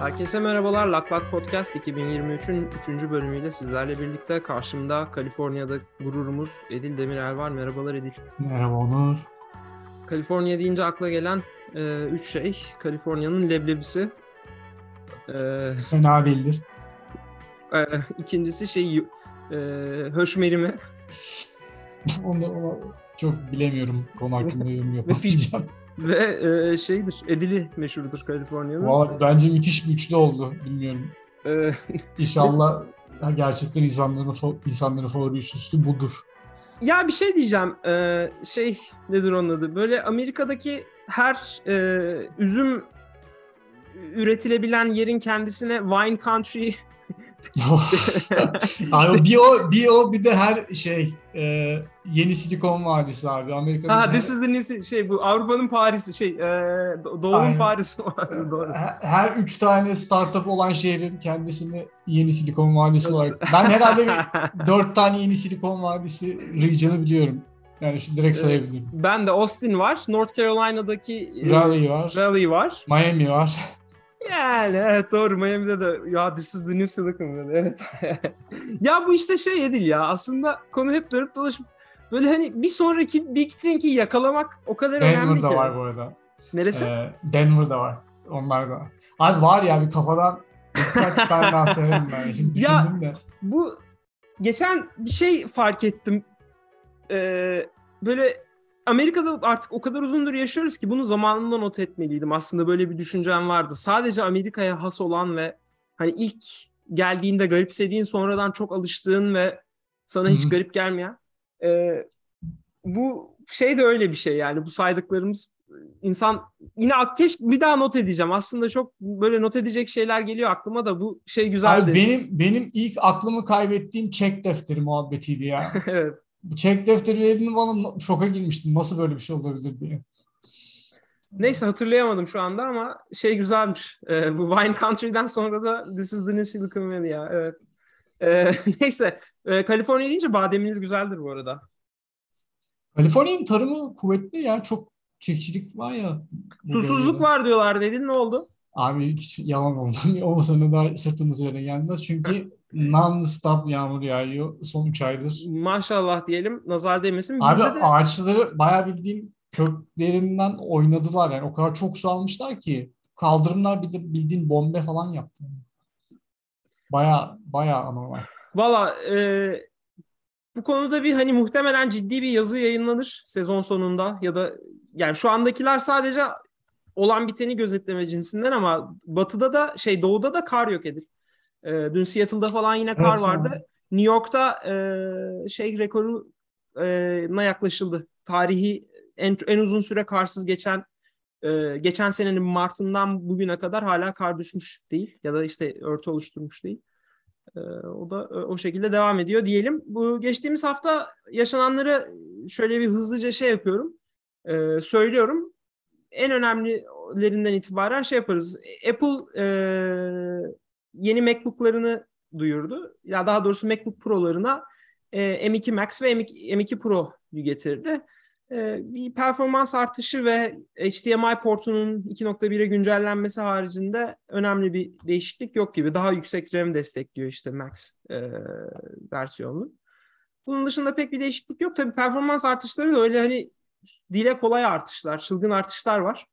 Herkese merhabalar. Laklak Podcast 2023'ün 3. bölümüyle sizlerle birlikte karşımda Kaliforniya'da gururumuz Edil Demirel var. Merhabalar Edil. Merhaba Onur. Kaliforniya deyince akla gelen 3 e, üç şey. Kaliforniya'nın leblebisi. E, Fena değildir. E, ikincisi şey e, höşmerimi. onu, onu çok bilemiyorum. Konu hakkında yorum yapamayacağım. Ve e, şeydir, Edili meşhurdur Kaliforniya'nın. Valla bence müthiş bir üçlü oldu. Bilmiyorum. Ee, İnşallah gerçekten insanların, insanların favori üçlüsü budur. Ya bir şey diyeceğim. Ee, şey nedir onun adı? Böyle Amerika'daki her e, üzüm üretilebilen yerin kendisine wine country abi bir o, bir o bir de her şey e, yeni Silikon Vadisi abi. Amerika'da ha, her... this is the new, şey bu Avrupa'nın Paris'i şey e, Doğu'nun Paris'i Doğru. Her, her üç tane startup olan şehrin kendisini yeni Silikon Vadisi olarak. Ben herhalde bir, dört tane yeni Silikon Vadisi region'ı biliyorum. Yani şimdi direkt sayabilirim. Ben de Austin var. North Carolina'daki Raleigh var. Raleigh var. Miami var. Yani evet doğru Miami'de de ya this is the new Silicon dedi. Evet. ya bu işte şey Edil ya aslında konu hep dönüp dolaşıp böyle hani bir sonraki Big Thing'i yakalamak o kadar Denver'da önemli ki. Denver'da var bu arada. Neresi? Ee, Denver'da var. Onlar da. Abi var ya bir kafadan birkaç tane daha severim ben. Şimdi ya, de. Bu geçen bir şey fark ettim. Ee, böyle Amerika'da artık o kadar uzundur yaşıyoruz ki bunu zamanında not etmeliydim. Aslında böyle bir düşüncem vardı. Sadece Amerika'ya has olan ve hani ilk geldiğinde garipsediğin sonradan çok alıştığın ve sana hiç Hı-hı. garip gelmeyen. E, bu şey de öyle bir şey yani bu saydıklarımız insan yine keş bir daha not edeceğim. Aslında çok böyle not edecek şeyler geliyor aklıma da bu şey güzeldi. Abi benim benim ilk aklımı kaybettiğim çek defteri muhabbetiydi ya. evet. Çek defteri verdiğinde bana şoka girmiştim. Nasıl böyle bir şey olabilir diye. Neyse hatırlayamadım şu anda ama şey güzelmiş. Ee, bu Wine Country'den sonra da This is the New Silicon Valley ya. Evet. Ee, neyse. Ee, Kaliforniya deyince bademiniz güzeldir bu arada. Kaliforniya'nın tarımı kuvvetli ya. Çok çiftçilik var ya. Susuzluk bölgede. var diyorlar dedin ne oldu? Abi hiç yalan oldu. o sene daha sırtımız yere gelmez. Çünkü non-stop yağmur yağıyor son 3 aydır. Maşallah diyelim. Nazar değmesin. Bizde Abi de... ağaçları bayağı bildiğin köklerinden oynadılar. Yani o kadar çok su almışlar ki kaldırımlar bir de bildiğin bombe falan yaptı. Baya baya anormal. Valla e, bu konuda bir hani muhtemelen ciddi bir yazı yayınlanır sezon sonunda ya da yani şu andakiler sadece olan biteni gözetleme cinsinden ama batıda da şey doğuda da kar yok edil. E, dün Seattle'da falan yine kar evet, vardı. Sonra. New York'ta e, şey rekoruna yaklaşıldı. Tarihi en, en uzun süre karsız geçen e, geçen senenin Mart'ından bugüne kadar hala kar düşmüş değil ya da işte örtü oluşturmuş değil. E, o da o şekilde devam ediyor diyelim. Bu geçtiğimiz hafta yaşananları şöyle bir hızlıca şey yapıyorum. E, söylüyorum. En önemlilerinden itibaren şey yaparız. Apple e, yeni MacBook'larını duyurdu. Ya daha doğrusu MacBook Pro'larına e, M2 Max ve M2, M2 Pro getirdi. E, bir performans artışı ve HDMI portunun 2.1'e güncellenmesi haricinde önemli bir değişiklik yok gibi. Daha yüksek RAM destekliyor işte Max e, versiyonu. Bunun dışında pek bir değişiklik yok. Tabii performans artışları da öyle hani dile kolay artışlar, çılgın artışlar var.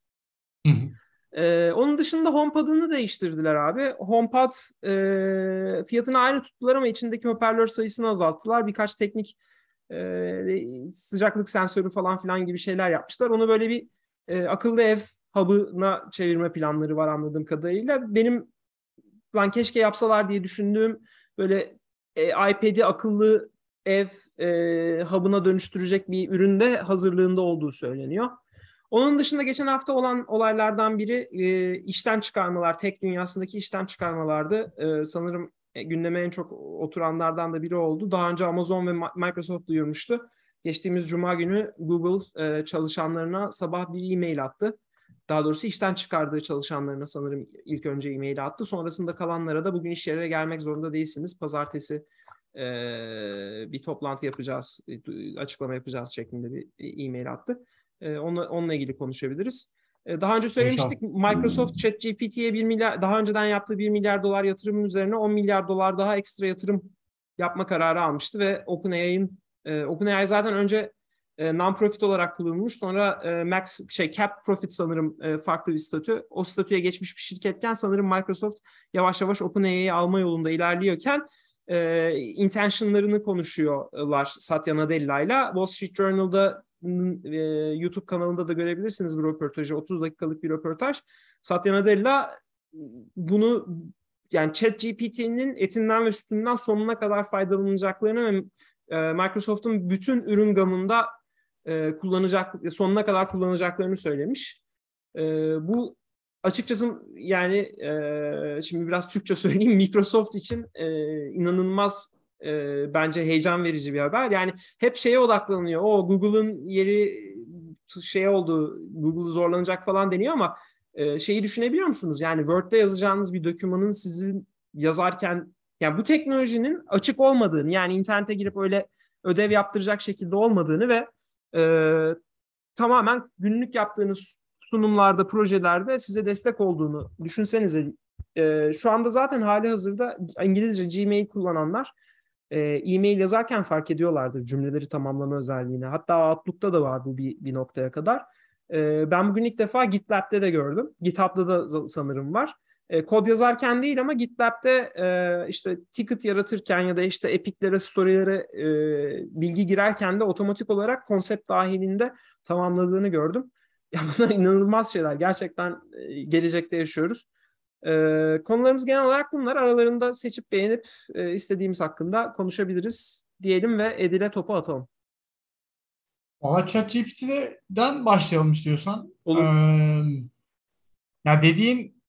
Hı hı. Ee, onun dışında HomePod'unu değiştirdiler abi. HomePod e, fiyatını aynı tuttular ama içindeki hoparlör sayısını azalttılar. Birkaç teknik e, sıcaklık sensörü falan filan gibi şeyler yapmışlar. Onu böyle bir e, akıllı ev hub'ına çevirme planları var anladığım kadarıyla. Benim lan keşke yapsalar diye düşündüğüm böyle e, iPad'i akıllı ev e, hub'ına dönüştürecek bir üründe hazırlığında olduğu söyleniyor. Onun dışında geçen hafta olan olaylardan biri e, işten çıkarmalar, tek dünyasındaki işten çıkarmalardı. E, sanırım e, gündeme en çok oturanlardan da biri oldu. Daha önce Amazon ve Microsoft duyurmuştu. Geçtiğimiz Cuma günü Google e, çalışanlarına sabah bir e-mail attı. Daha doğrusu işten çıkardığı çalışanlarına sanırım ilk önce e-mail attı. Sonrasında kalanlara da bugün iş yerine gelmek zorunda değilsiniz. Pazartesi e, bir toplantı yapacağız, e, açıklama yapacağız şeklinde bir e-mail attı. E, onunla, onunla ilgili konuşabiliriz. E, daha önce söylemiştik Microsoft ChatGPT'ye 1 milyar daha önceden yaptığı 1 milyar dolar yatırımın üzerine 10 milyar dolar daha ekstra yatırım yapma kararı almıştı ve OpenAI'nin e, OpenAI zaten önce e, non-profit olarak kullanılmış. Sonra e, max şey cap profit sanırım e, farklı bir statü. O statüye geçmiş bir şirketken sanırım Microsoft yavaş yavaş OpenAI'yi alma yolunda ilerliyorken e, intentionlarını konuşuyorlar Satya Nadella ile. Wall Street Journal'da e, YouTube kanalında da görebilirsiniz bir röportajı. 30 dakikalık bir röportaj. Satya Nadella bunu yani Chat GPT'nin etinden ve sütünden sonuna kadar faydalanacaklarını ve e, Microsoft'un bütün ürün gamında e, kullanacak sonuna kadar kullanacaklarını söylemiş. E, bu açıkçası yani e, şimdi biraz Türkçe söyleyeyim Microsoft için e, inanılmaz e, bence heyecan verici bir haber. Yani hep şeye odaklanıyor. O Google'ın yeri şey oldu, Google zorlanacak falan deniyor ama e, şeyi düşünebiliyor musunuz? Yani Word'de yazacağınız bir dokümanın sizin yazarken yani bu teknolojinin açık olmadığını yani internete girip öyle ödev yaptıracak şekilde olmadığını ve e, tamamen günlük yaptığınız sunumlarda, projelerde size destek olduğunu düşünsenize. E, şu anda zaten hali hazırda İngilizce Gmail kullananlar e-mail yazarken fark ediyorlardır cümleleri tamamlama özelliğini. Hatta Outlook'ta da var bu bir, bir noktaya kadar. E, ben bugün ilk defa GitLab'de de gördüm. GitHub'da da sanırım var. E, kod yazarken değil ama GitLab'de e, işte ticket yaratırken ya da işte epic'lere, story'lere e, bilgi girerken de otomatik olarak konsept dahilinde tamamladığını gördüm. Ya bunlar inanılmaz şeyler. Gerçekten e, gelecekte yaşıyoruz. E, konularımız genel olarak bunlar. Aralarında seçip beğenip e, istediğimiz hakkında konuşabiliriz diyelim ve Edil'e topu atalım. Valla ChatGPT'den başlayalım istiyorsan. Olur. Ee, ya dediğin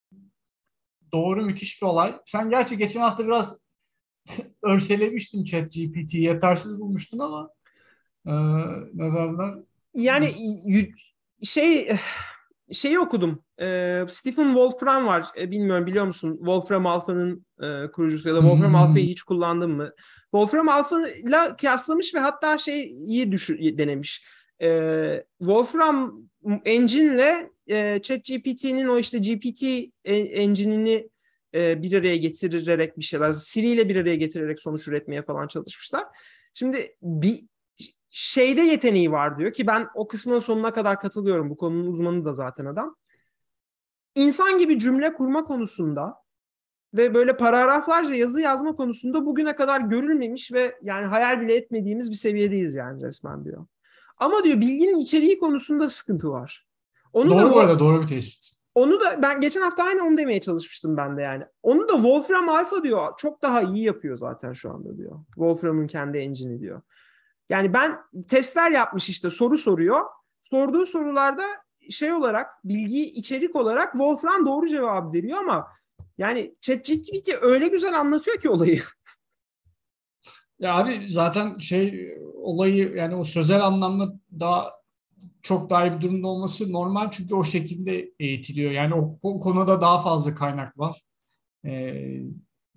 doğru müthiş bir olay. Sen gerçi geçen hafta biraz örselemiştin ChatGPT'yi. Yetersiz bulmuştun ama e, ne derler? Yani şey şeyi okudum. E, Stephen Wolfram var. E, bilmiyorum biliyor musun? Wolfram Alpha'nın e, kurucusu ya da Wolfram hmm. Alpha'yı hiç kullandın mı? Wolfram Alpha ile kıyaslamış ve hatta şey iyi düşü denemiş. E, Wolfram Engine ile e, ChatGPT'nin o işte GPT engine'ini e, bir araya getirerek bir şeyler, Siri ile bir araya getirerek sonuç üretmeye falan çalışmışlar. Şimdi bir şeyde yeteneği var diyor ki ben o kısmın sonuna kadar katılıyorum. Bu konunun uzmanı da zaten adam. İnsan gibi cümle kurma konusunda ve böyle paragraflarca yazı yazma konusunda bugüne kadar görülmemiş ve yani hayal bile etmediğimiz bir seviyedeyiz yani resmen diyor. Ama diyor bilginin içeriği konusunda sıkıntı var. Onu doğru da, bu arada doğru bir tespit. Onu da ben geçen hafta aynı onu demeye çalışmıştım ben de yani. Onu da Wolfram Alpha diyor çok daha iyi yapıyor zaten şu anda diyor. Wolfram'ın kendi engine'i diyor. Yani ben testler yapmış işte soru soruyor. Sorduğu sorularda şey olarak bilgi içerik olarak Wolfram doğru cevap veriyor ama yani ChatGPT öyle güzel anlatıyor ki olayı. Ya abi zaten şey olayı yani o sözel anlamda daha çok daha iyi bir durumda olması normal çünkü o şekilde eğitiliyor. Yani o, o konuda daha fazla kaynak var. Ee,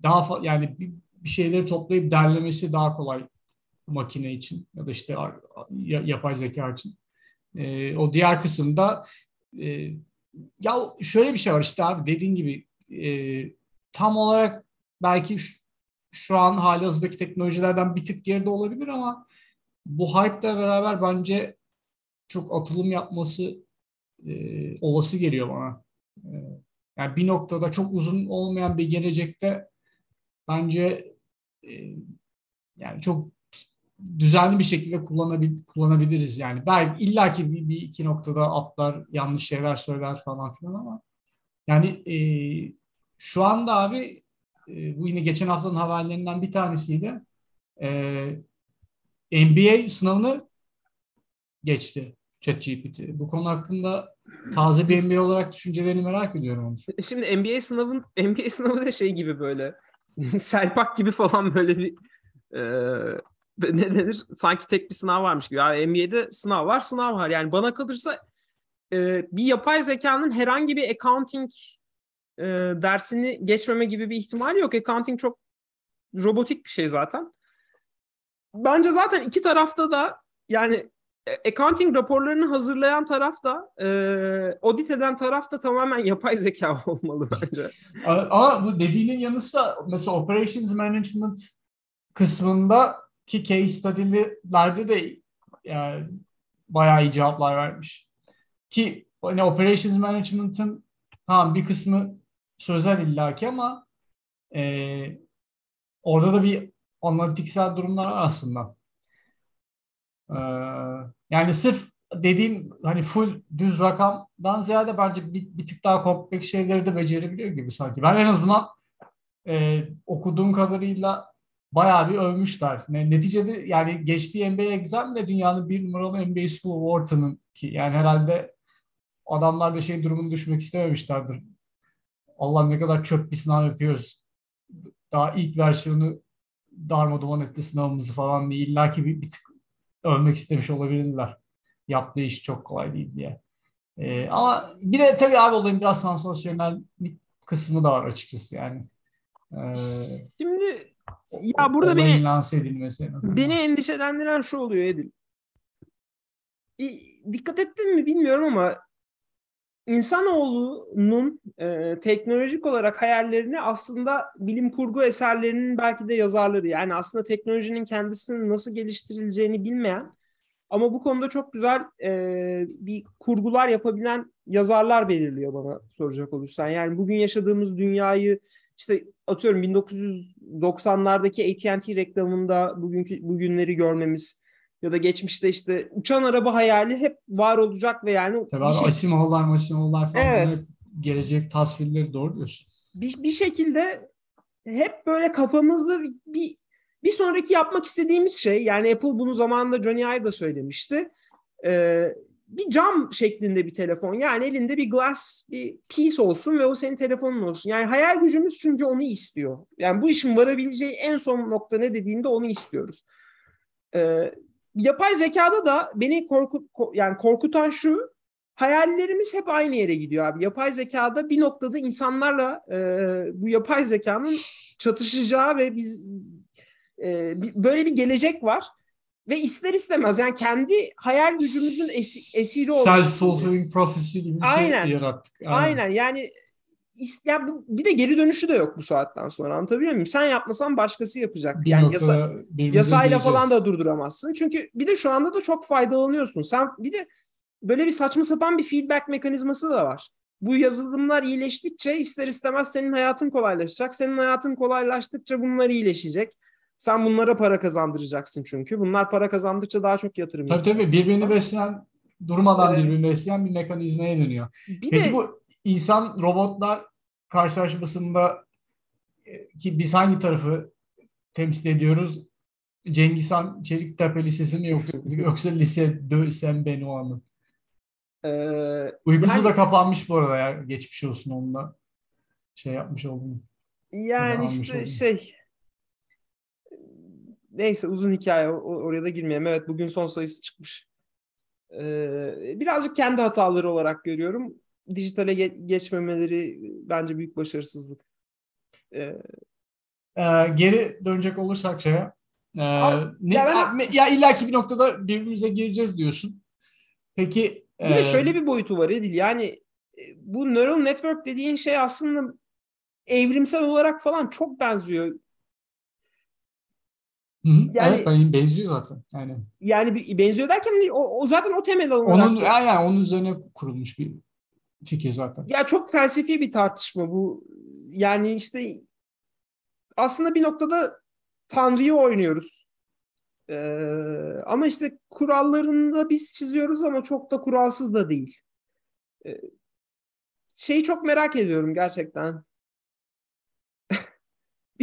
daha fa- yani bir, bir şeyleri toplayıp derlemesi daha kolay makine için ya da işte yapay zeka için. E, o diğer kısımda e, ya şöyle bir şey var işte abi dediğin gibi e, tam olarak belki şu, şu an hali hazırdaki teknolojilerden bir tık geride olabilir ama bu hype ile beraber bence çok atılım yapması e, olası geliyor bana. E, yani bir noktada çok uzun olmayan bir gelecekte bence e, yani çok düzenli bir şekilde kullanabil, kullanabiliriz yani. Belki illaki bir, bir iki noktada atlar, yanlış şeyler söyler falan filan ama yani e, şu anda abi e, bu yine geçen haftanın haberlerinden bir tanesiydi. E, NBA sınavını geçti ChatGPT. Bu konu hakkında taze bir NBA olarak düşüncelerini merak ediyorum. Onu. E, şimdi NBA sınavın NBA sınavı da şey gibi böyle Selpak gibi falan böyle bir e, ne denir? Sanki tek bir sınav varmış gibi. Yani NBA'de sınav var, sınav var. Yani bana kalırsa e, bir yapay zekanın herhangi bir accounting e, dersini geçmeme gibi bir ihtimali yok. Accounting çok robotik bir şey zaten. Bence zaten iki tarafta da yani e, accounting raporlarını hazırlayan taraf da e, audit eden taraf da tamamen yapay zeka olmalı bence. Ama bu dediğinin yanı sıra mesela operations management kısmında ki case study'lerde de yani, bayağı iyi cevaplar vermiş. Ki hani operations management'ın tamam bir kısmı sözel illaki ama e, orada da bir analitiksel durumlar var aslında. Ee, yani sırf dediğim hani full düz rakamdan ziyade bence bir, bir tık daha kompleks şeyleri de becerebiliyor gibi sanki. Ben en azından e, okuduğum kadarıyla bayağı bir övmüşler. Neticede yani geçtiği NBA exam de dünyanın bir numaralı NBA School of Wharton'ın ki yani herhalde adamlar da şey durumunu düşmek istememişlerdir. Allah ne kadar çöp bir sınav yapıyoruz. Daha ilk versiyonu darmaduman etti sınavımızı falan diye illaki bir, bir tık övmek istemiş olabilirler. Yaptığı iş çok kolay değil diye. Ee, ama bir de tabii abi olayın biraz sansasyonellik kısmı da var açıkçası yani. Ee, Şimdi ya burada beni lanse edilmesi beni endişelendiren şu oluyor Edil. Dikkat ettin mi bilmiyorum ama insanoğlunun e, teknolojik olarak hayallerini aslında bilim kurgu eserlerinin belki de yazarları yani aslında teknolojinin kendisinin nasıl geliştirileceğini bilmeyen ama bu konuda çok güzel e, bir kurgular yapabilen yazarlar belirliyor bana soracak olursan. Yani bugün yaşadığımız dünyayı işte atıyorum 1990'lardaki AT&T reklamında bugünkü bugünleri görmemiz ya da geçmişte işte uçan araba hayali hep var olacak ve yani Tabii abi şey... Asimov'lar, Masimov'lar falan evet. gelecek tasvirleri doğru diyorsun. Bir, bir şekilde hep böyle kafamızda bir bir sonraki yapmak istediğimiz şey yani Apple bunu zamanında Johnny Ive da söylemişti. Ee, bir cam şeklinde bir telefon. Yani elinde bir glass, bir piece olsun ve o senin telefonun olsun. Yani hayal gücümüz çünkü onu istiyor. Yani bu işin varabileceği en son nokta ne dediğinde onu istiyoruz. Ee, yapay zekada da beni korku yani korkutan şu hayallerimiz hep aynı yere gidiyor abi. Yapay zekada bir noktada insanlarla e, bu yapay zekanın çatışacağı ve biz e, böyle bir gelecek var. Ve ister istemez yani kendi hayal gücümüzün esi, esiri olmuş. Self-fulfilling prophecy gibi bir şey Aynen. şey yarattık. Aynen. Aynen yani ya bir de geri dönüşü de yok bu saatten sonra anlatabiliyor muyum? Sen yapmasan başkası yapacak. Bir yani yasa, yasayla falan da durduramazsın. Çünkü bir de şu anda da çok faydalanıyorsun. Sen bir de böyle bir saçma sapan bir feedback mekanizması da var. Bu yazılımlar iyileştikçe ister istemez senin hayatın kolaylaşacak. Senin hayatın kolaylaştıkça bunlar iyileşecek. Sen bunlara para kazandıracaksın çünkü. Bunlar para kazandıkça daha çok yatırım Tabii yapıyor. tabii birbirini besleyen, durmadan evet. birbirini besleyen bir mekanizmaya dönüyor. Bir Peki de, bu insan robotlar karşılaşmasında e, ki biz hangi tarafı temsil ediyoruz? Cengiz Han Çeliktepe Lisesi mi yoksa, yoksa lise Dösen Benoît mı? Ee, Uykusu yani, da kapanmış bu arada ya. Geçmiş olsun onunla. Şey yapmış oldum. Yani işte oldum. şey neyse uzun hikaye oraya da girmeyelim. Evet bugün son sayısı çıkmış. Ee, birazcık kendi hataları olarak görüyorum. Dijitale ge- geçmemeleri bence büyük başarısızlık. Ee, ee, geri dönecek olursak şeye e, ne, ya, ben, ya illaki bir noktada birbirimize gireceğiz diyorsun. Peki bir e, de şöyle bir boyutu var Edil. Yani e, bu neural network dediğin şey aslında evrimsel olarak falan çok benziyor. Yani, evet benziyor zaten. Yani yani benziyor derken hani o, o zaten o temel olarak. Onun yani, yani onun üzerine kurulmuş bir fikir zaten. Ya çok felsefi bir tartışma bu. Yani işte aslında bir noktada Tanrı'yı oynuyoruz. Ee, ama işte kurallarını da biz çiziyoruz ama çok da kuralsız da değil. Ee, şeyi çok merak ediyorum gerçekten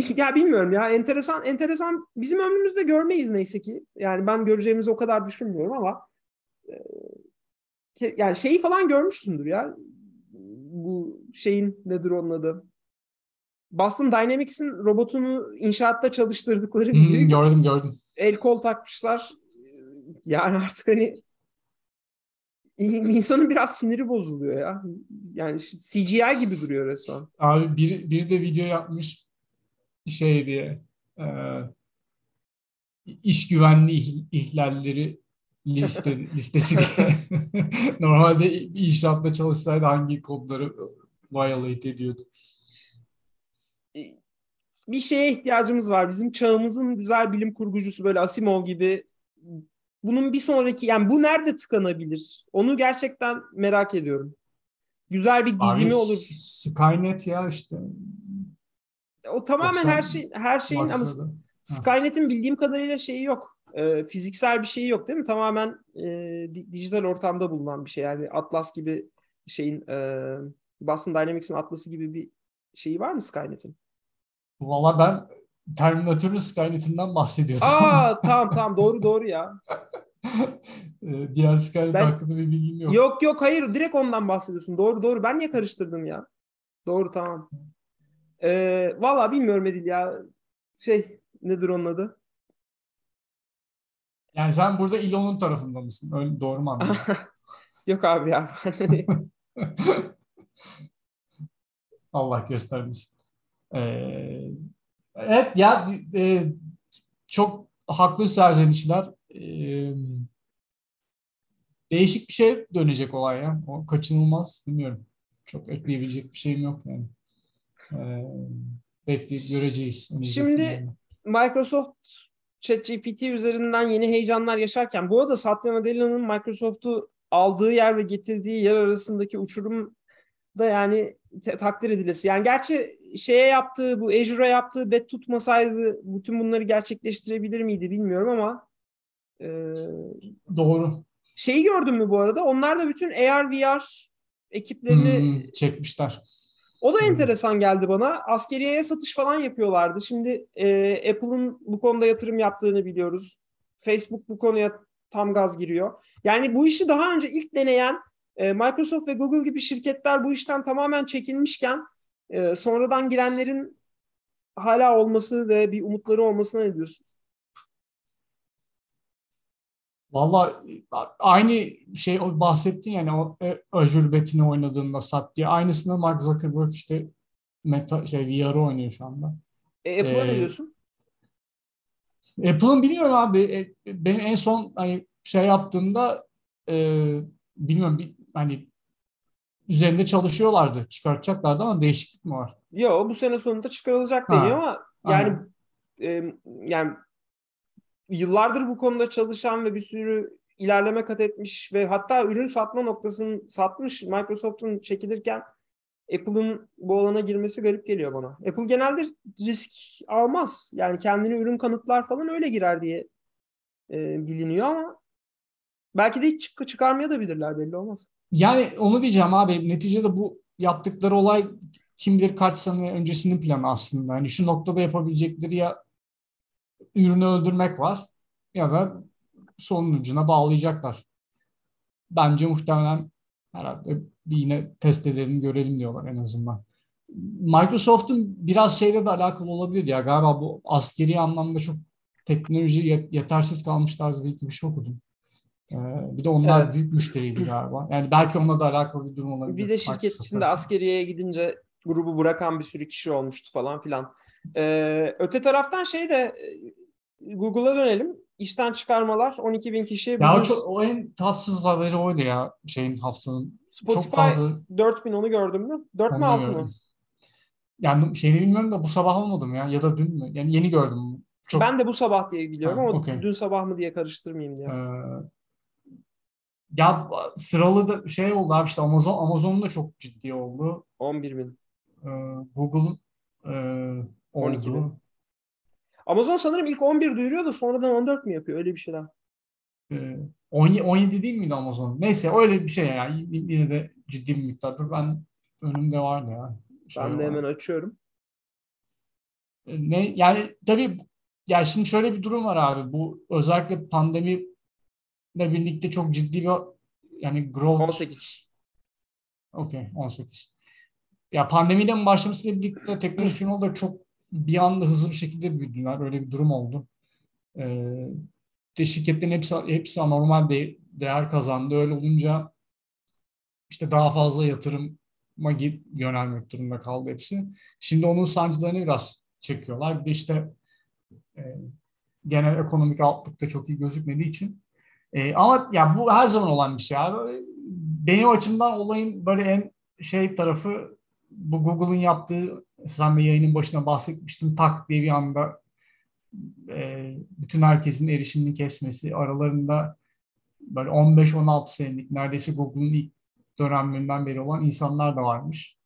ya bilmiyorum ya enteresan enteresan bizim ömrümüzde görmeyiz neyse ki. Yani ben göreceğimizi o kadar düşünmüyorum ama e, yani şeyi falan görmüşsündür ya. Bu şeyin nedir onun adı? Boston Dynamics'in robotunu inşaatta çalıştırdıkları hmm, gördüm gördüm. El kol takmışlar. Yani artık hani insanın biraz siniri bozuluyor ya. Yani CGI gibi duruyor resmen. Abi bir, bir de video yapmış şey diye e, iş güvenliği ihlalleriyle liste listesi normalde inşaatta çalışsaydı hangi kodları violate ediyordu? Bir şeye ihtiyacımız var. Bizim çağımızın güzel bilim kurgucusu böyle Asimov gibi bunun bir sonraki yani bu nerede tıkanabilir? Onu gerçekten merak ediyorum. Güzel bir dizimi Abi, olur. Skynet ya işte. O tamamen her şey her şeyin ama Skynet'in bildiğim kadarıyla şeyi yok. E, fiziksel bir şeyi yok değil mi? Tamamen e, dijital ortamda bulunan bir şey. Yani Atlas gibi şeyin e, Boston Dynamics'in Atlas'ı gibi bir şeyi var mı Skynet'in? Valla ben Terminator'ın Skynet'inden bahsediyordum. Aa tamam tamam doğru doğru ya. Ee, diğer Skynet ben... hakkında bir bilgim yok. Yok yok hayır direkt ondan bahsediyorsun. Doğru doğru ben niye karıştırdım ya? Doğru tamam. Ee, Valla bilmiyorum Edil ya. Şey nedir onun adı? Yani sen burada Elon'un tarafında mısın? Öyle, doğru mu anladın? yok abi ya. Allah göstermesin. Ee, evet ya e, çok haklı serzenişler. Ee, değişik bir şey dönecek olay ya. O kaçınılmaz. Bilmiyorum. Çok ekleyebilecek bir şeyim yok yani. Ee, bekleyip göreceğiz. Şimdi. Microsoft ChatGPT üzerinden yeni heyecanlar yaşarken bu arada Satya Nadella'nın Microsoft'u aldığı yer ve getirdiği yer arasındaki uçurum da yani te- takdir edilesi. Yani gerçi şeye yaptığı, bu Azure'a yaptığı bet tutmasaydı bütün bunları gerçekleştirebilir miydi bilmiyorum ama e, Doğru. Şeyi gördün mü bu arada? Onlar da bütün AR VR ekiplerini hmm, çekmişler. O da enteresan geldi bana. Askeriyeye satış falan yapıyorlardı. Şimdi e, Apple'ın bu konuda yatırım yaptığını biliyoruz. Facebook bu konuya tam gaz giriyor. Yani bu işi daha önce ilk deneyen e, Microsoft ve Google gibi şirketler bu işten tamamen çekilmişken e, sonradan girenlerin hala olması ve bir umutları olmasına ne diyorsun? Valla aynı şey bahsettin yani o e, Azure Bet'ini oynadığında sat diye. Aynısını Mark Zuckerberg işte meta şey VR'ı oynuyor şu anda. E, Apple'a ee, ne diyorsun? Apple'ın biliyorum abi. E, benim en son hani şey yaptığımda e, bilmiyorum bir, hani üzerinde çalışıyorlardı. Çıkartacaklardı ama değişiklik mi var? Yok bu sene sonunda çıkarılacak deniyor ama yani e, yani yıllardır bu konuda çalışan ve bir sürü ilerleme kat etmiş ve hatta ürün satma noktasını satmış Microsoft'un çekilirken Apple'ın bu alana girmesi garip geliyor bana. Apple genelde risk almaz. Yani kendini ürün kanıtlar falan öyle girer diye e, biliniyor ama belki de hiç çık çıkarmaya da bilirler belli olmaz. Yani onu diyeceğim abi. Neticede bu yaptıkları olay kim bilir kaç sene öncesinin planı aslında. Hani şu noktada yapabilecekleri ya ürünü öldürmek var ya da sonucuna bağlayacaklar. Bence muhtemelen herhalde bir yine test edelim görelim diyorlar en azından. Microsoft'un biraz şeyle de alakalı olabilir ya galiba bu askeri anlamda çok teknoloji yetersiz kalmış tarzı belki bir şey okudum. Ee, bir de onlar evet. büyük müşteriydi galiba. Yani belki onunla da alakalı bir durum olabilir. Bir de şirket içinde askeriyeye gidince grubu bırakan bir sürü kişi olmuştu falan filan. Ee, öte taraftan şey de Google'a dönelim. İşten çıkarmalar 12 bin kişi. Ya o, çok, o en tatsız haberi oydu ya şeyin haftanın. Spotify çok fazla... 4 bin onu gördün mü? 4 mü 6 mı? Yani şeyini bilmiyorum da bu sabah olmadım ya ya da dün mü? Yani yeni gördüm. Çok... Ben de bu sabah diye biliyorum ha, ama okay. dün sabah mı diye karıştırmayayım diye. Ee, ya sıralı da şey oldu abi işte Amazon Amazon'un da çok ciddi oldu. 11 bin. Ee, Google'un e, 12 bin. Amazon sanırım ilk 11 duyuruyor da sonradan 14 mi yapıyor? Öyle bir şeyler. Ee, 17 değil miydi Amazon? Neyse öyle bir şey yani. Yine de ciddi bir miktardır. Ben önümde vardı ya. Şey ben de hemen açıyorum. Ee, ne yani tabii yani şimdi şöyle bir durum var abi. Bu özellikle pandemi ile birlikte çok ciddi bir yani growth 18. Okey 18. Ya pandemiyle mi başlamasıyla birlikte teknoloji firmaları çok bir anda hızlı bir şekilde büyüdüler. Öyle bir durum oldu. De şirketlerin hepsi, hepsi anormal de, değer kazandı. Öyle olunca işte daha fazla yatırıma yönelmek durumunda kaldı hepsi. Şimdi onun sancılarını biraz çekiyorlar. Bir de işte e, genel ekonomik outlook da çok iyi gözükmediği için E, ama ya bu her zaman olan bir şey abi. Benim açımdan olayın böyle en şey tarafı bu Google'ın yaptığı sen bir yayının başına bahsetmiştim tak diye bir anda e, bütün herkesin erişimini kesmesi aralarında böyle 15-16 senelik neredeyse Google'ın ilk dönemlerinden beri olan insanlar da varmış.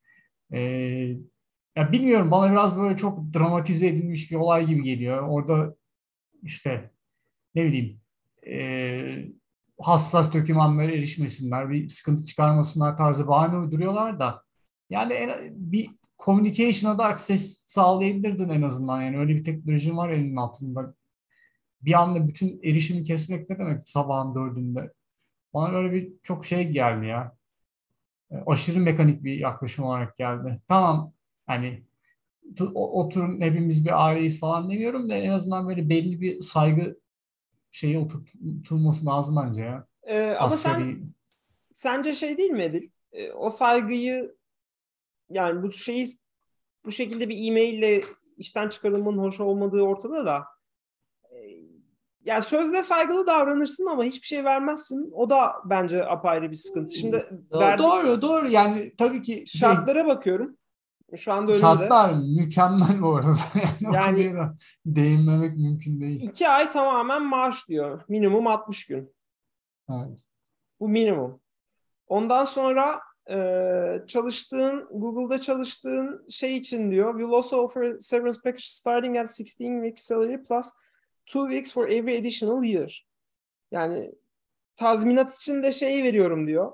E, ya bilmiyorum bana biraz böyle çok dramatize edilmiş bir olay gibi geliyor. Orada işte ne bileyim e, hassas dokümanlara erişmesinler, bir sıkıntı çıkarmasınlar tarzı bahane uyduruyorlar da yani bir communication'a da access sağlayabilirdin en azından. Yani öyle bir teknolojin var elinin altında. Bir anda bütün erişimi kesmek ne demek sabahın dördünde? Bana öyle bir çok şey geldi ya. E, aşırı mekanik bir yaklaşım olarak geldi. Tamam hani oturun hepimiz bir aileyiz falan demiyorum da en azından böyle belli bir saygı şeyi oturtulması lazım bence ya. Ee, ama sen sence şey değil mi Edil? Ee, o saygıyı yani bu şeyi bu şekilde bir e-maille işten çıkarılmanın hoş olmadığı ortada da e, yani sözde saygılı davranırsın ama hiçbir şey vermezsin. O da bence apayrı bir sıkıntı. Şimdi doğru, verdi... doğru doğru yani tabii ki şey, şartlara bakıyorum. Şu anda önümde. Şartlar mükemmel bu arada. Yani, yani değinmemek mümkün değil. İki ay tamamen maaş diyor. Minimum 60 gün. Evet. Bu minimum. Ondan sonra çalıştığın, Google'da çalıştığın şey için diyor. We'll also offer severance package starting at 16 weeks salary plus 2 weeks for every additional year. Yani tazminat için de şeyi veriyorum diyor.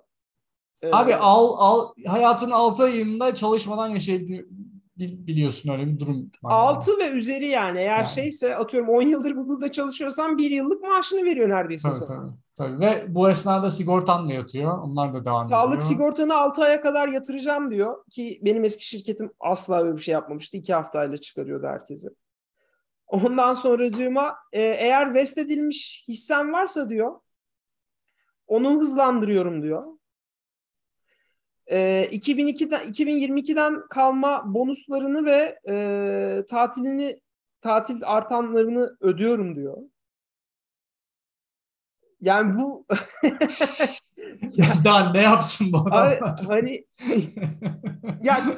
Abi al al hayatın 6 ayında çalışmadan yaşayabiliyorsun öyle bir durum. 6 ve üzeri yani eğer yani. şeyse atıyorum 10 yıldır Google'da çalışıyorsan 1 yıllık maaşını veriyor neredeyse tabii, sana. Tabii, tabii. Ve bu esnada sigortan da yatıyor. Onlar da devam Sağlık ediyor. Sağlık sigortanı 6 aya kadar yatıracağım diyor ki benim eski şirketim asla böyle bir şey yapmamıştı. 2 haftayla çıkarıyordu herkesi. Ondan sonracığıma e, eğer vest edilmiş hissem varsa diyor onu hızlandırıyorum diyor. E, 2002'den 2022'den kalma bonuslarını ve e, tatilini tatil artanlarını ödüyorum diyor. Yani bu daha ne yapsın bu adam? Hani yani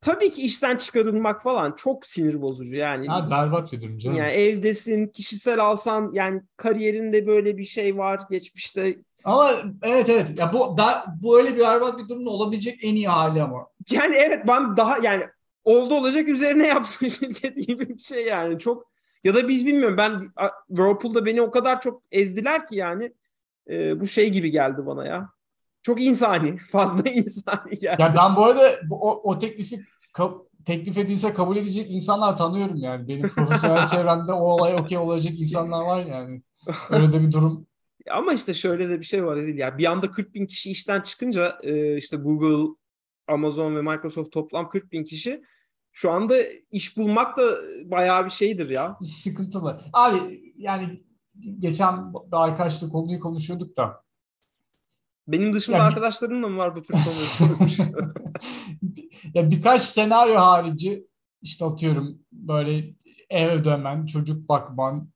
tabii ki işten çıkarılmak falan çok sinir bozucu yani. Ha, berbat bir durum canım. Yani evdesin, kişisel alsan yani kariyerinde böyle bir şey var. Geçmişte ama evet evet ya bu da bu öyle bir berbat bir durumda olabilecek en iyi hali ama. Yani evet ben daha yani oldu olacak üzerine yapsın şirket gibi bir şey yani çok ya da biz bilmiyorum ben Whirlpool'da beni o kadar çok ezdiler ki yani e, bu şey gibi geldi bana ya. Çok insani, fazla insani geldi. Ya ben bu arada bu, o, o teklifi teklif edilse kabul edecek insanlar tanıyorum yani. Benim profesyonel çevremde o olay okey olacak insanlar var yani. Öyle de bir durum ama işte şöyle de bir şey var değil ya bir anda 40 bin kişi işten çıkınca e, işte Google, Amazon ve Microsoft toplam 40 bin kişi şu anda iş bulmak da bayağı bir şeydir ya. Sıkıntılı. Abi yani geçen bir arkadaşla konuyu konuşuyorduk da. Benim dışımda yani, arkadaşlarım da mı var bu tür konuyu ya birkaç senaryo harici işte atıyorum böyle ev ödemen, çocuk bakman,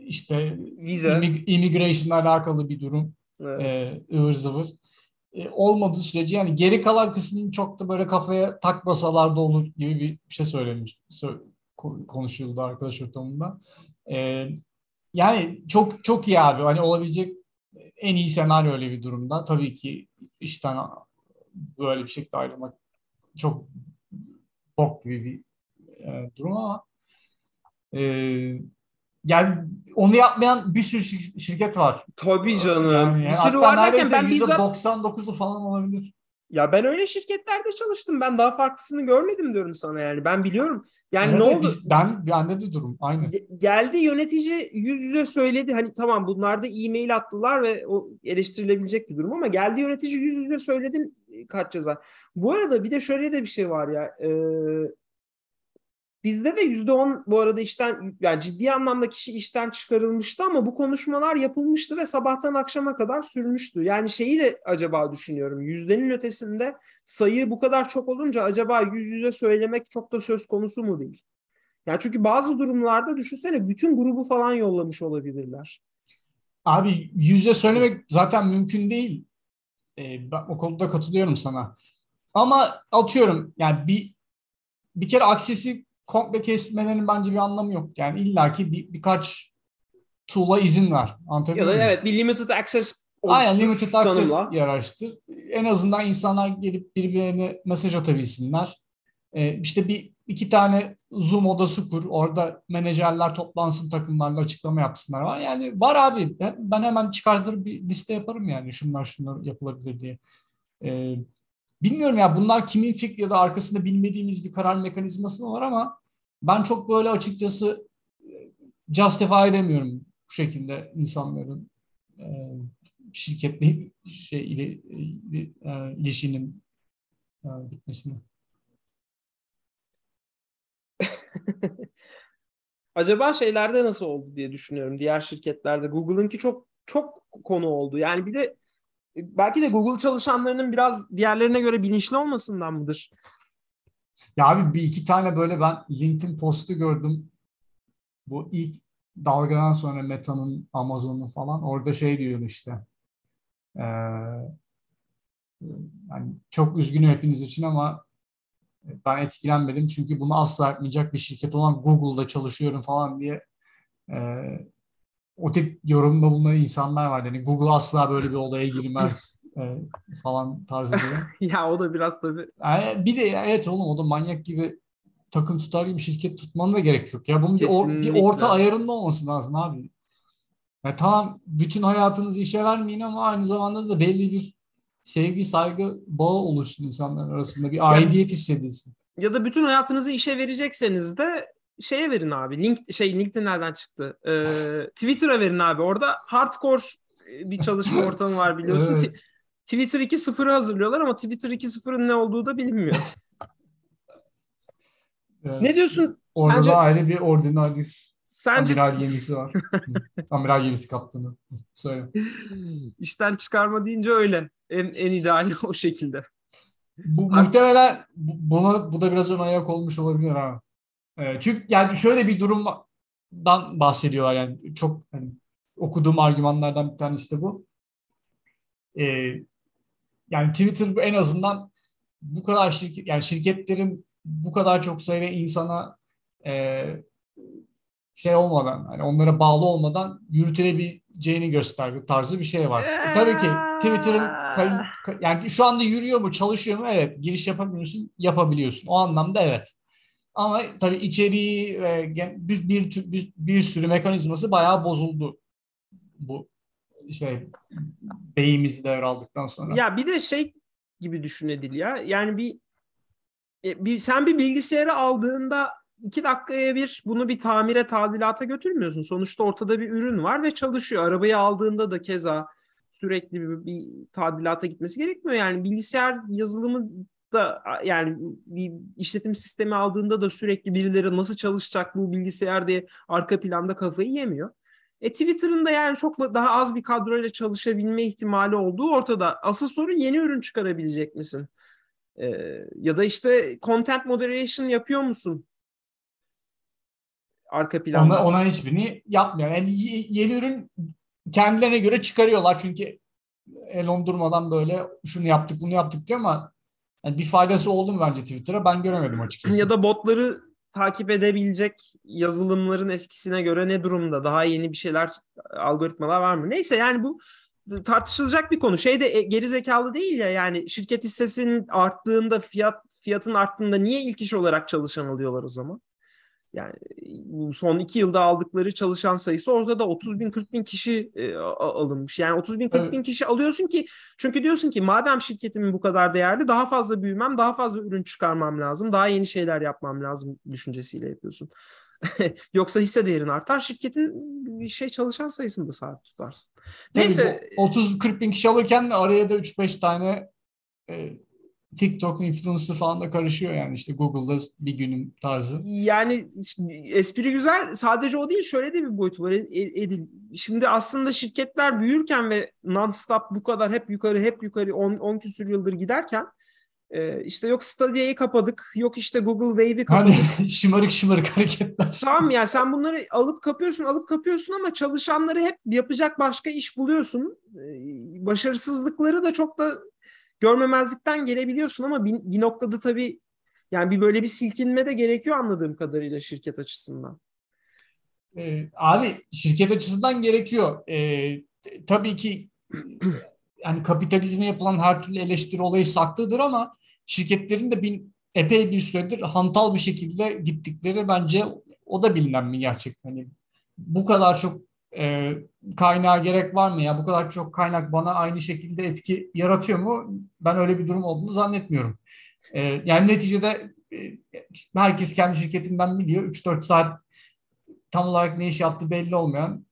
işte Vize. immigration'la alakalı bir durum. Evet. E, ıvır zıvır. E, olmadığı sürece yani geri kalan kısmını çok da böyle kafaya takmasalar da olur gibi bir şey söylemiş. konuşuldu arkadaş ortamında. E, yani çok çok iyi abi. Hani olabilecek en iyi senaryo öyle bir durumda. Tabii ki işten böyle bir şekilde ayrılmak çok bok gibi bir e, durum ama yani onu yapmayan bir sürü şirket var. Tabii canım. Yani, bir sürü var derken ben bizzat... 99'u falan olabilir. Ya ben öyle şirketlerde çalıştım. Ben daha farklısını görmedim diyorum sana yani. Ben biliyorum. Yani evet, ne oldu? Ben bende de durum aynı. Geldi yönetici yüz yüze söyledi. Hani tamam bunlar da e-mail attılar ve o eleştirilebilecek bir durum ama geldi yönetici yüz yüze söyledi kaç ceza. Bu arada bir de şöyle de bir şey var ya. E, Bizde de yüzde on bu arada işten yani ciddi anlamda kişi işten çıkarılmıştı ama bu konuşmalar yapılmıştı ve sabahtan akşama kadar sürmüştü. Yani şeyi de acaba düşünüyorum yüzdenin ötesinde sayı bu kadar çok olunca acaba yüz yüze söylemek çok da söz konusu mu değil? Yani çünkü bazı durumlarda düşünsene bütün grubu falan yollamış olabilirler. Abi yüzde söylemek zaten mümkün değil. Ee, ben o konuda katılıyorum sana. Ama atıyorum yani bir bir kere aksesi komple kesmelerinin bence bir anlamı yok. Yani illaki bir, birkaç tool'a izin var. Ya da evet bir limited access Aynen limited access yaraştır. En azından insanlar gelip birbirlerine mesaj atabilsinler. Ee, işte bir iki tane Zoom odası kur. Orada menajerler toplansın takımlarla açıklama yapsınlar. Var. Yani var abi. Ben hemen çıkartır bir liste yaparım yani. Şunlar şunlar yapılabilir diye. Ee, bilmiyorum ya bunlar kimin fikri ya da arkasında bilmediğimiz bir karar mekanizması var ama ben çok böyle açıkçası e, justify edemiyorum bu şekilde insanların e, şirketle şey ile, ile e, ilişkinin e. Acaba şeylerde nasıl oldu diye düşünüyorum. Diğer şirketlerde Google'ınki çok çok konu oldu. Yani bir de belki de Google çalışanlarının biraz diğerlerine göre bilinçli olmasından mıdır? Ya abi bir iki tane böyle ben LinkedIn postu gördüm. Bu ilk dalgadan sonra Meta'nın, Amazon'un falan orada şey diyor işte. Ee, yani çok üzgünüm hepiniz için ama ben etkilenmedim çünkü bunu asla yapmayacak bir şirket olan Google'da çalışıyorum falan diye e, o tip yorumda bulunan insanlar var. Yani Google asla böyle bir olaya girmez e, falan tarzı diye. ya o da biraz tabii. Yani bir de evet oğlum o da manyak gibi takım tutar gibi şirket tutman da gerek yok. Ya bunun bir, or, bir orta ayarında olması lazım abi. Ya tamam bütün hayatınızı işe vermeyin ama aynı zamanda da belli bir sevgi, saygı bağı oluşsun insanlar arasında. Bir aidiyet hissedilsin. Ya da bütün hayatınızı işe verecekseniz de şeye verin abi. Link şey LinkedIn nereden çıktı? Ee, Twitter'a verin abi. Orada hardcore bir çalışma ortamı var biliyorsun. evet. Twitter 2.0'ı hazırlıyorlar ama Twitter 2.0'ın ne olduğu da bilinmiyor. evet. Ne diyorsun? Orada Sence... da ayrı bir ordinalist Sence... amiral gemisi var. amiral gemisi kaptanı. Söyle. İşten çıkarma deyince öyle. En, en ideali o şekilde. Bu, muhtemelen buna, bu da biraz ön ayak olmuş olabilir ha. Ee, çünkü yani şöyle bir durumdan bahsediyorlar yani çok hani, okuduğum argümanlardan bir tanesi de bu. Ee, yani Twitter en azından bu kadar şirket yani şirketlerin bu kadar çok sayıda insana e, şey olmadan hani onlara bağlı olmadan yürütülebileceğini gösterdi tarzı bir şey var. E, tabii ki Twitter'ın yani şu anda yürüyor mu çalışıyor mu evet giriş yapabiliyorsun yapabiliyorsun o anlamda evet. Ama tabii içeriği ve bir, bir, bir, bir sürü mekanizması bayağı bozuldu bu şey beyimizi devraldıktan sonra. Ya bir de şey gibi düşün Edil ya. Yani bir, e, bir sen bir bilgisayarı aldığında iki dakikaya bir bunu bir tamire tadilata götürmüyorsun. Sonuçta ortada bir ürün var ve çalışıyor. Arabayı aldığında da keza sürekli bir, bir tadilata gitmesi gerekmiyor. Yani bilgisayar yazılımı da yani bir işletim sistemi aldığında da sürekli birileri nasıl çalışacak bu bilgisayar diye arka planda kafayı yemiyor. E Twitter'ın da yani çok daha az bir kadroyla çalışabilme ihtimali olduğu ortada. Asıl soru yeni ürün çıkarabilecek misin? Ee, ya da işte content moderation yapıyor musun? Arka planda. Ona, ona hiçbirini yapmıyor. Yani yeni ürün kendilerine göre çıkarıyorlar çünkü elon durmadan böyle şunu yaptık bunu yaptık diyor ama yani bir faydası oldu mu bence Twitter'a ben göremedim açıkçası. Ya da botları takip edebilecek yazılımların eskisine göre ne durumda? Daha yeni bir şeyler, algoritmalar var mı? Neyse yani bu tartışılacak bir konu. Şey de e, geri zekalı değil ya yani şirket hissesinin arttığında fiyat fiyatın arttığında niye ilk iş olarak çalışan alıyorlar o zaman? Yani son iki yılda aldıkları çalışan sayısı orada da 30 bin 40 bin kişi e, alınmış. Yani 30 bin 40 evet. bin kişi alıyorsun ki çünkü diyorsun ki madem şirketimin bu kadar değerli daha fazla büyümem daha fazla ürün çıkarmam lazım daha yeni şeyler yapmam lazım düşüncesiyle yapıyorsun. Yoksa hisse değerin artar şirketin şey çalışan sayısını da sabit tutarsın. Neyse. 30-40 bin kişi alırken araya da 3-5 tane e, TikTok influencer falan da karışıyor yani işte Google'da bir günün tarzı. Yani espri güzel. Sadece o değil. Şöyle de bir boyutu var Edil. Şimdi aslında şirketler büyürken ve non-stop bu kadar hep yukarı hep yukarı 10 küsür yıldır giderken Ee, işte yok Stadia'yı kapadık, yok işte Google Wave'i kapadık. Hani şımarık şımarık hareketler. Tamam yani sen bunları alıp kapıyorsun, alıp kapıyorsun ama çalışanları hep yapacak başka iş buluyorsun. Ee, başarısızlıkları da çok da görmemezlikten gelebiliyorsun ama bir, bir noktada tabii yani bir böyle bir silkinme de gerekiyor anladığım kadarıyla şirket açısından. Ee, abi şirket açısından gerekiyor. Ee, tabii ki yani kapitalizme yapılan her türlü eleştiri olayı saklıdır ama şirketlerin de bir epey bir süredir hantal bir şekilde gittikleri bence o da bilinen bir gerçek. Hani bu kadar çok e, kaynağa gerek var mı ya? Bu kadar çok kaynak bana aynı şekilde etki yaratıyor mu? Ben öyle bir durum olduğunu zannetmiyorum. E, yani neticede e, herkes kendi şirketinden biliyor. 3-4 saat tam olarak ne iş yaptığı belli olmayan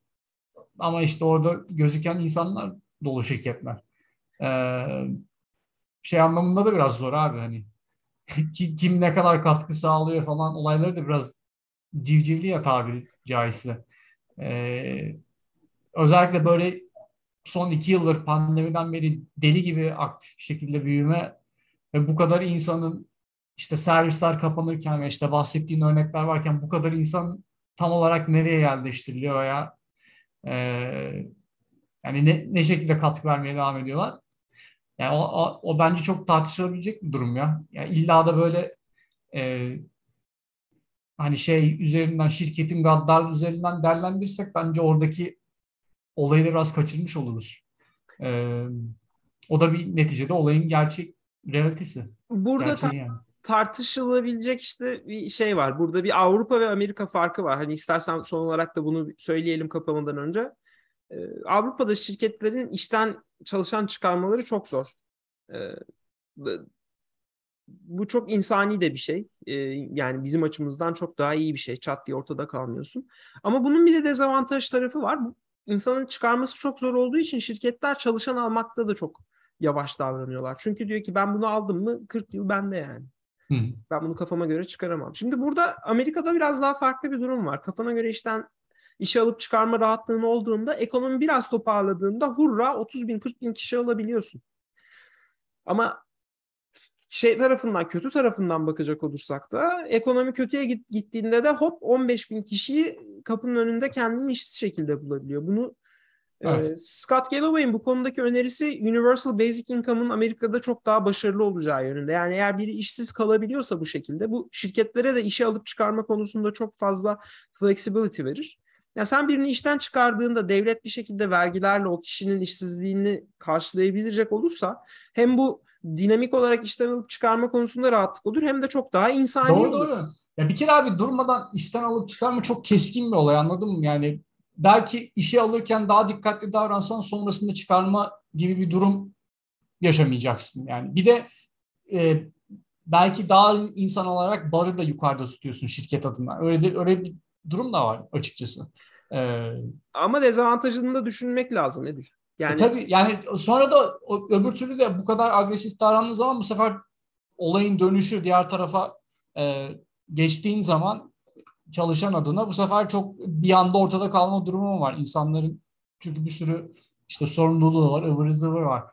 ama işte orada gözüken insanlar dolu şirketler. Ee, şey anlamında da biraz zor abi hani kim ne kadar katkı sağlıyor falan olayları da biraz civcivli ya tabiri caizse. Ee, özellikle böyle son iki yıldır pandemiden beri deli gibi aktif bir şekilde büyüme ve bu kadar insanın işte servisler kapanırken ve işte bahsettiğin örnekler varken bu kadar insan tam olarak nereye yerleştiriliyor veya e, yani ne, ne şekilde katkı vermeye devam ediyorlar. Yani o, o, o bence çok tartışılabilecek bir durum ya. Yani illa da böyle e, hani şey üzerinden şirketin gaddar üzerinden değerlendirsek bence oradaki olayı biraz kaçırmış oluruz. E, o da bir neticede olayın gerçek realitesi. Burada ta- yani. tartışılabilecek işte bir şey var. Burada bir Avrupa ve Amerika farkı var. Hani istersen son olarak da bunu söyleyelim kapamadan önce. Ee, Avrupa'da şirketlerin işten çalışan çıkarmaları çok zor. Ee, bu çok insani de bir şey. Ee, yani bizim açımızdan çok daha iyi bir şey. Çat diye ortada kalmıyorsun. Ama bunun bir de dezavantaj tarafı var. İnsanın çıkarması çok zor olduğu için şirketler çalışan almakta da çok yavaş davranıyorlar. Çünkü diyor ki ben bunu aldım mı 40 yıl bende yani. Hı. Ben bunu kafama göre çıkaramam. Şimdi burada Amerika'da biraz daha farklı bir durum var. Kafana göre işten işe alıp çıkarma rahatlığın olduğunda ekonomi biraz toparladığında hurra 30 bin 40 bin kişi alabiliyorsun. Ama şey tarafından kötü tarafından bakacak olursak da ekonomi kötüye gittiğinde de hop 15 bin kişiyi kapının önünde kendini işsiz şekilde bulabiliyor. Bunu e, evet. e, Scott Galloway'in bu konudaki önerisi Universal Basic Income'ın Amerika'da çok daha başarılı olacağı yönünde. Yani eğer biri işsiz kalabiliyorsa bu şekilde bu şirketlere de işe alıp çıkarma konusunda çok fazla flexibility verir. Ya sen birini işten çıkardığında devlet bir şekilde vergilerle o kişinin işsizliğini karşılayabilecek olursa hem bu dinamik olarak işten alıp çıkarma konusunda rahatlık olur hem de çok daha insani doğru, olur. Doğru Ya bir kere abi durmadan işten alıp çıkarma çok keskin bir olay anladın mı? Yani belki işe alırken daha dikkatli davransan sonrasında çıkarma gibi bir durum yaşamayacaksın. Yani bir de e, belki daha insan olarak barı da yukarıda tutuyorsun şirket adına. Öyle de, öyle bir durum da var açıkçası. Ee, Ama dezavantajını da düşünmek lazım Edil. Yani e, tabii yani sonra da öbür türlü de bu kadar agresif davrandığı zaman bu sefer olayın dönüşü diğer tarafa e, geçtiğin zaman çalışan adına bu sefer çok bir anda ortada kalma durumu var. insanların çünkü bir sürü işte sorumluluğu var, ıvır zıvır var.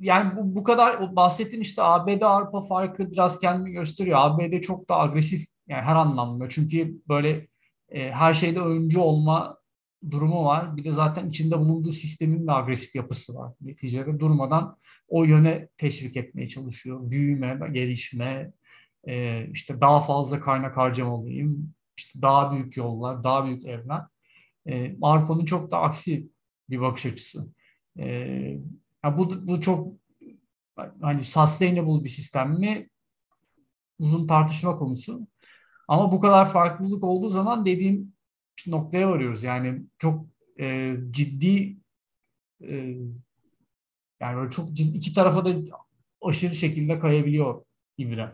Yani bu, bu kadar bahsettiğim işte ABD Avrupa farkı biraz kendini gösteriyor. ABD çok da agresif yani her anlamda. Çünkü böyle e, her şeyde öncü olma durumu var. Bir de zaten içinde bulunduğu sistemin de agresif yapısı var. Neticede durmadan o yöne teşvik etmeye çalışıyor. Büyüme, gelişme, e, işte daha fazla kaynak harcamalıyım, işte daha büyük yollar, daha büyük evler. E, Avrupa'nın çok da aksi bir bakış açısı. E, yani bu, bu çok hani sustainable bir sistem mi? Uzun tartışma konusu. Ama bu kadar farklılık olduğu zaman dediğim noktaya varıyoruz. Yani çok e, ciddi e, yani böyle çok ciddi, iki tarafa da aşırı şekilde kayabiliyor İbre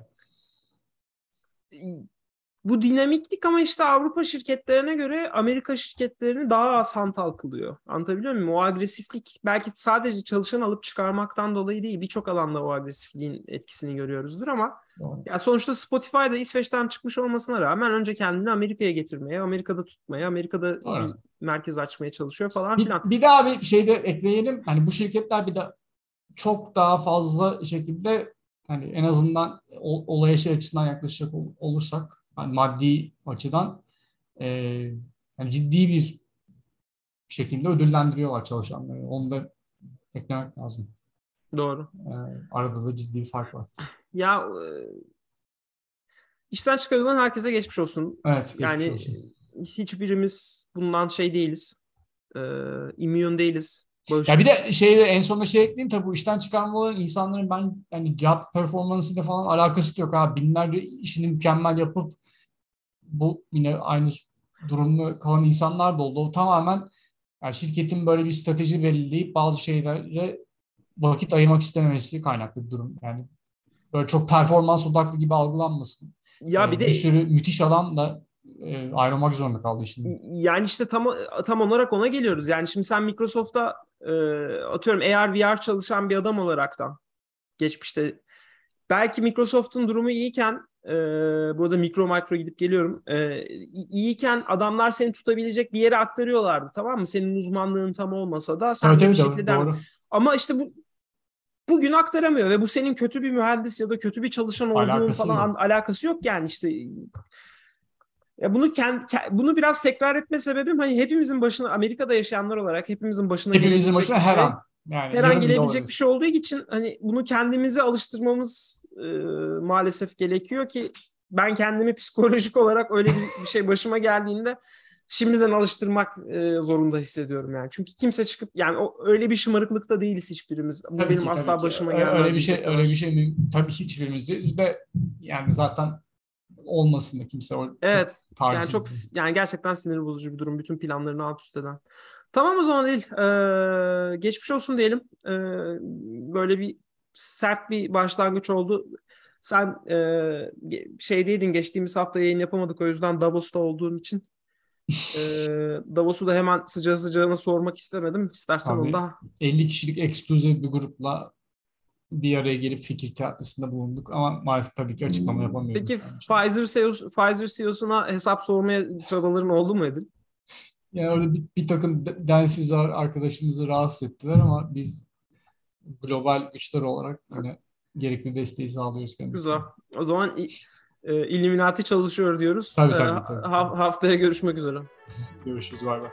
bu dinamiklik ama işte Avrupa şirketlerine göre Amerika şirketlerini daha az hantal kılıyor. Anlatabiliyor muyum? O agresiflik belki sadece çalışan alıp çıkarmaktan dolayı değil birçok alanda o agresifliğin etkisini görüyoruzdur ama ya sonuçta Spotify'da İsveç'ten çıkmış olmasına rağmen önce kendini Amerika'ya getirmeye, Amerika'da tutmaya, Amerika'da bir merkez açmaya çalışıyor falan bir, filan. Bir daha bir şey de ekleyelim. Hani bu şirketler bir de çok daha fazla şekilde hani en azından olaya şey açısından yaklaşacak olursak yani maddi açıdan e, yani ciddi bir şekilde ödüllendiriyorlar çalışanları. Onu da eklemek lazım. Doğru. E, arada da ciddi bir fark var. Ya e, işten çıkarılan herkese geçmiş olsun. Evet. Geçmiş yani olsun. hiçbirimiz bundan şey değiliz. E, immün değiliz. Bağış. Ya bir de şey en sonunda şey ekleyeyim tabii bu işten çıkarmaların insanların ben yani job performansıyla falan alakası yok ha. Binlerce işini mükemmel yapıp bu yine aynı durumda kalan insanlar da oldu. O tamamen yani şirketin böyle bir strateji belirleyip bazı şeylere vakit ayırmak istememesi kaynaklı bir durum. Yani böyle çok performans odaklı gibi algılanmasın. Ya bir, ee, bir de bir sürü müthiş adam da e, ayrılmak zorunda kaldı şimdi. Yani işte tam tam olarak ona geliyoruz. Yani şimdi sen Microsoft'ta e, atıyorum AR VR çalışan bir adam olaraktan geçmişte belki Microsoft'un durumu iyiyken e, burada mikro mikro gidip geliyorum. E, iyiyken adamlar seni tutabilecek bir yere aktarıyorlardı tamam mı? Senin uzmanlığın tam olmasa da sen evet, bir şekilde doğru. ama işte bu bugün aktaramıyor ve bu senin kötü bir mühendis ya da kötü bir çalışan olduğunun alakası falan yok. alakası yok yani işte ya bunu kend, bunu biraz tekrar etme sebebim hani hepimizin başına Amerika'da yaşayanlar olarak hepimizin başına hepimizin başına her an yani her an gelebilecek bir şey olduğu için hani bunu kendimize alıştırmamız e, maalesef gerekiyor ki ben kendimi psikolojik olarak öyle bir, bir şey başıma geldiğinde şimdiden alıştırmak e, zorunda hissediyorum yani. Çünkü kimse çıkıp yani o, öyle bir şımarıklıkta değiliz hiçbirimiz. Bu tabii benim ki, asla başıma gelmez. Öyle bir şey öyle bir şey tabii hiçbirimiz değiliz. Bir de yani zaten olmasın da kimse o Evet. Yani çok yani gerçekten sinir bozucu bir durum. Bütün planlarını alt üst eden. Tamam o zaman değil. Ee, geçmiş olsun diyelim. Ee, böyle bir sert bir başlangıç oldu. Sen e, şeydeydin geçtiğimiz hafta yayın yapamadık o yüzden Davos'ta olduğun için. e, Davos'u da hemen sıcağı sıcağına sormak istemedim. İstersen onu da. 50 kişilik ekskluzif bir grupla bir araya gelip fikir teatrosunda bulunduk ama maalesef tabii ki açıklama hmm. yapamıyoruz. Peki Pfizer, CEO, Pfizer CEO'suna hesap sormaya çabaların oldu mu Edil? Yani orada bir, bir takım densizler arkadaşımızı rahatsız ettiler ama biz global güçler olarak yine gerekli desteği sağlıyoruz kendisine. Güzel. O zaman e, Illuminati çalışıyor diyoruz. Tabii tabii. tabii. E, haftaya görüşmek üzere. Görüşürüz. Bay bay.